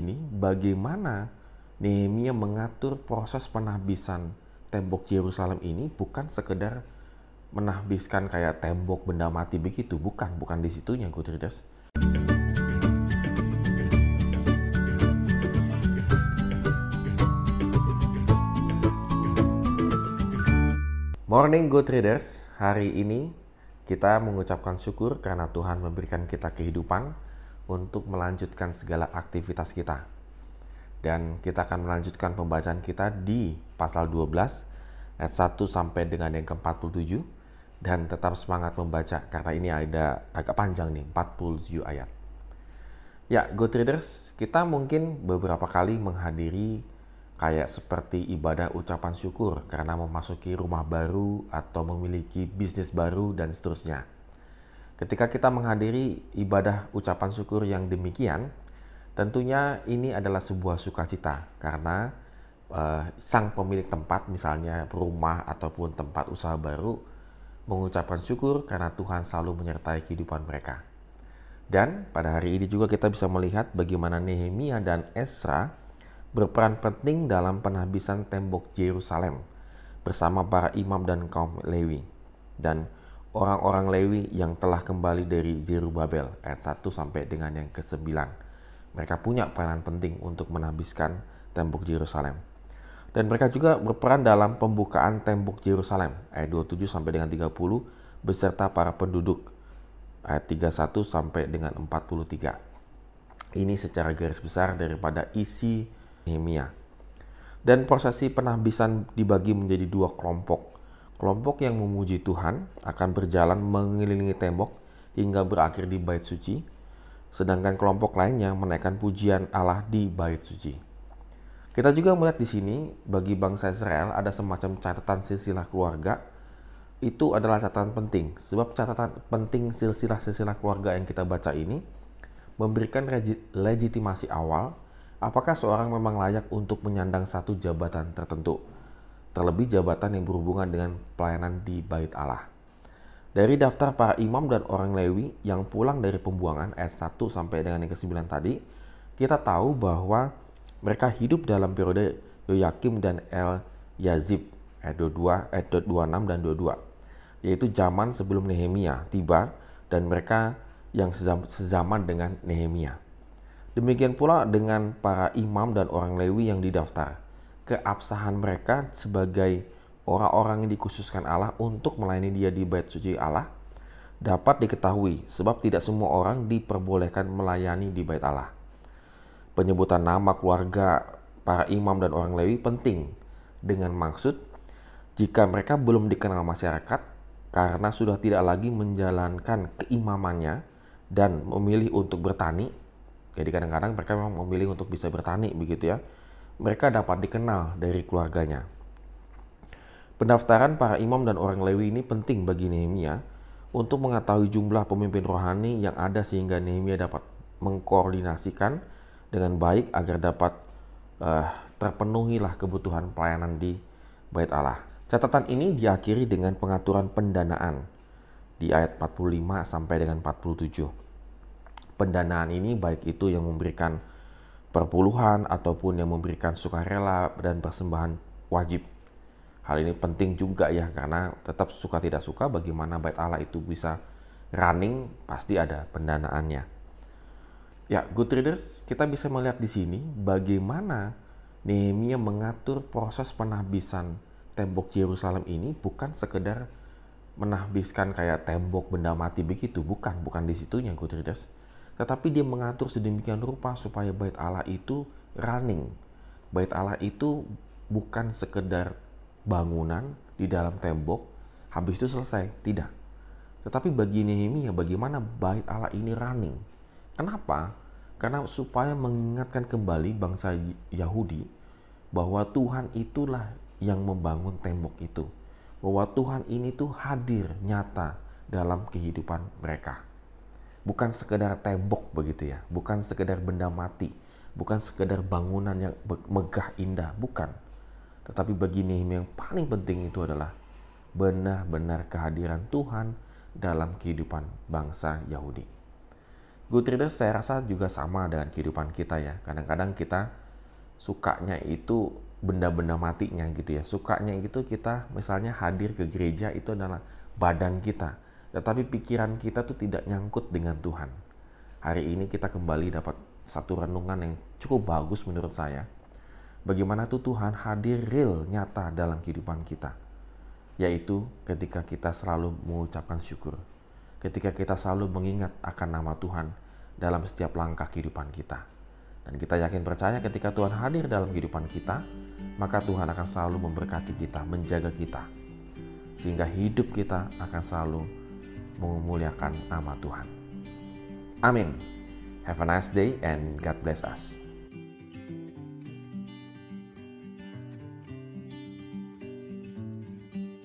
ini bagaimana Nehemia mengatur proses penahbisan tembok Yerusalem ini bukan sekedar menahbiskan kayak tembok benda mati begitu, bukan, bukan di situnya good readers. Morning good readers, hari ini kita mengucapkan syukur karena Tuhan memberikan kita kehidupan untuk melanjutkan segala aktivitas kita. Dan kita akan melanjutkan pembacaan kita di pasal 12 ayat 1 sampai dengan yang ke-47 dan tetap semangat membaca karena ini ada agak panjang nih 47 ayat. Ya, good readers, kita mungkin beberapa kali menghadiri kayak seperti ibadah ucapan syukur karena memasuki rumah baru atau memiliki bisnis baru dan seterusnya. Ketika kita menghadiri ibadah ucapan syukur yang demikian, tentunya ini adalah sebuah sukacita karena uh, sang pemilik tempat, misalnya rumah ataupun tempat usaha baru, mengucapkan syukur karena Tuhan selalu menyertai kehidupan mereka. Dan pada hari ini juga kita bisa melihat bagaimana Nehemia dan Esra berperan penting dalam penhabisan tembok Yerusalem bersama para imam dan kaum Lewi. Dan orang-orang Lewi yang telah kembali dari Zerubabel ayat 1 sampai dengan yang ke-9. Mereka punya peranan penting untuk menhabiskan tembok Yerusalem. Dan mereka juga berperan dalam pembukaan tembok Yerusalem ayat 27 sampai dengan 30 beserta para penduduk ayat 31 sampai dengan 43. Ini secara garis besar daripada isi Nehemia. Dan prosesi penahbisan dibagi menjadi dua kelompok Kelompok yang memuji Tuhan akan berjalan mengelilingi tembok hingga berakhir di bait suci, sedangkan kelompok lainnya menaikkan pujian Allah di bait suci. Kita juga melihat di sini bagi bangsa Israel ada semacam catatan silsilah keluarga. Itu adalah catatan penting, sebab catatan penting silsilah-silsilah keluarga yang kita baca ini memberikan legitimasi awal apakah seorang memang layak untuk menyandang satu jabatan tertentu terlebih jabatan yang berhubungan dengan pelayanan di Bait Allah. Dari daftar para imam dan orang Lewi yang pulang dari pembuangan ayat 1 sampai dengan yang ke-9 tadi, kita tahu bahwa mereka hidup dalam periode Yoyakim dan El Yazib ayat 22, ayat 26 dan 22, yaitu zaman sebelum Nehemia tiba dan mereka yang sezaman dengan Nehemia. Demikian pula dengan para imam dan orang Lewi yang didaftar keabsahan mereka sebagai orang-orang yang dikhususkan Allah untuk melayani dia di bait suci Allah dapat diketahui sebab tidak semua orang diperbolehkan melayani di bait Allah. Penyebutan nama keluarga para imam dan orang Lewi penting dengan maksud jika mereka belum dikenal masyarakat karena sudah tidak lagi menjalankan keimamannya dan memilih untuk bertani. Jadi kadang-kadang mereka memang memilih untuk bisa bertani begitu ya mereka dapat dikenal dari keluarganya. Pendaftaran para imam dan orang Lewi ini penting bagi Nehemia untuk mengetahui jumlah pemimpin rohani yang ada sehingga Nehemia dapat mengkoordinasikan dengan baik agar dapat uh, terpenuhilah kebutuhan pelayanan di Bait Allah. Catatan ini diakhiri dengan pengaturan pendanaan di ayat 45 sampai dengan 47. Pendanaan ini baik itu yang memberikan perpuluhan ataupun yang memberikan sukarela dan persembahan wajib. Hal ini penting juga ya karena tetap suka tidak suka bagaimana bait Allah itu bisa running pasti ada pendanaannya. Ya, good readers, kita bisa melihat di sini bagaimana Nehemia mengatur proses penahbisan tembok Yerusalem ini bukan sekedar menahbiskan kayak tembok benda mati begitu, bukan, bukan di situnya good readers tetapi dia mengatur sedemikian rupa supaya bait Allah itu running. Bait Allah itu bukan sekedar bangunan di dalam tembok, habis itu selesai. Tidak. Tetapi bagi Nehemia bagaimana bait Allah ini running? Kenapa? Karena supaya mengingatkan kembali bangsa Yahudi bahwa Tuhan itulah yang membangun tembok itu. Bahwa Tuhan ini tuh hadir nyata dalam kehidupan mereka bukan sekedar tembok begitu ya, bukan sekedar benda mati, bukan sekedar bangunan yang megah indah, bukan. Tetapi bagi Nehemia yang paling penting itu adalah benar-benar kehadiran Tuhan dalam kehidupan bangsa Yahudi. Good readers saya rasa juga sama dengan kehidupan kita ya. Kadang-kadang kita sukanya itu benda-benda matinya gitu ya. Sukanya itu kita misalnya hadir ke gereja itu adalah badan kita. Tetapi pikiran kita tuh tidak nyangkut dengan Tuhan. Hari ini kita kembali dapat satu renungan yang cukup bagus menurut saya. Bagaimana tuh Tuhan hadir real nyata dalam kehidupan kita. Yaitu ketika kita selalu mengucapkan syukur. Ketika kita selalu mengingat akan nama Tuhan dalam setiap langkah kehidupan kita. Dan kita yakin percaya ketika Tuhan hadir dalam kehidupan kita, maka Tuhan akan selalu memberkati kita, menjaga kita. Sehingga hidup kita akan selalu memuliakan nama Tuhan. Amin. Have a nice day and God bless us.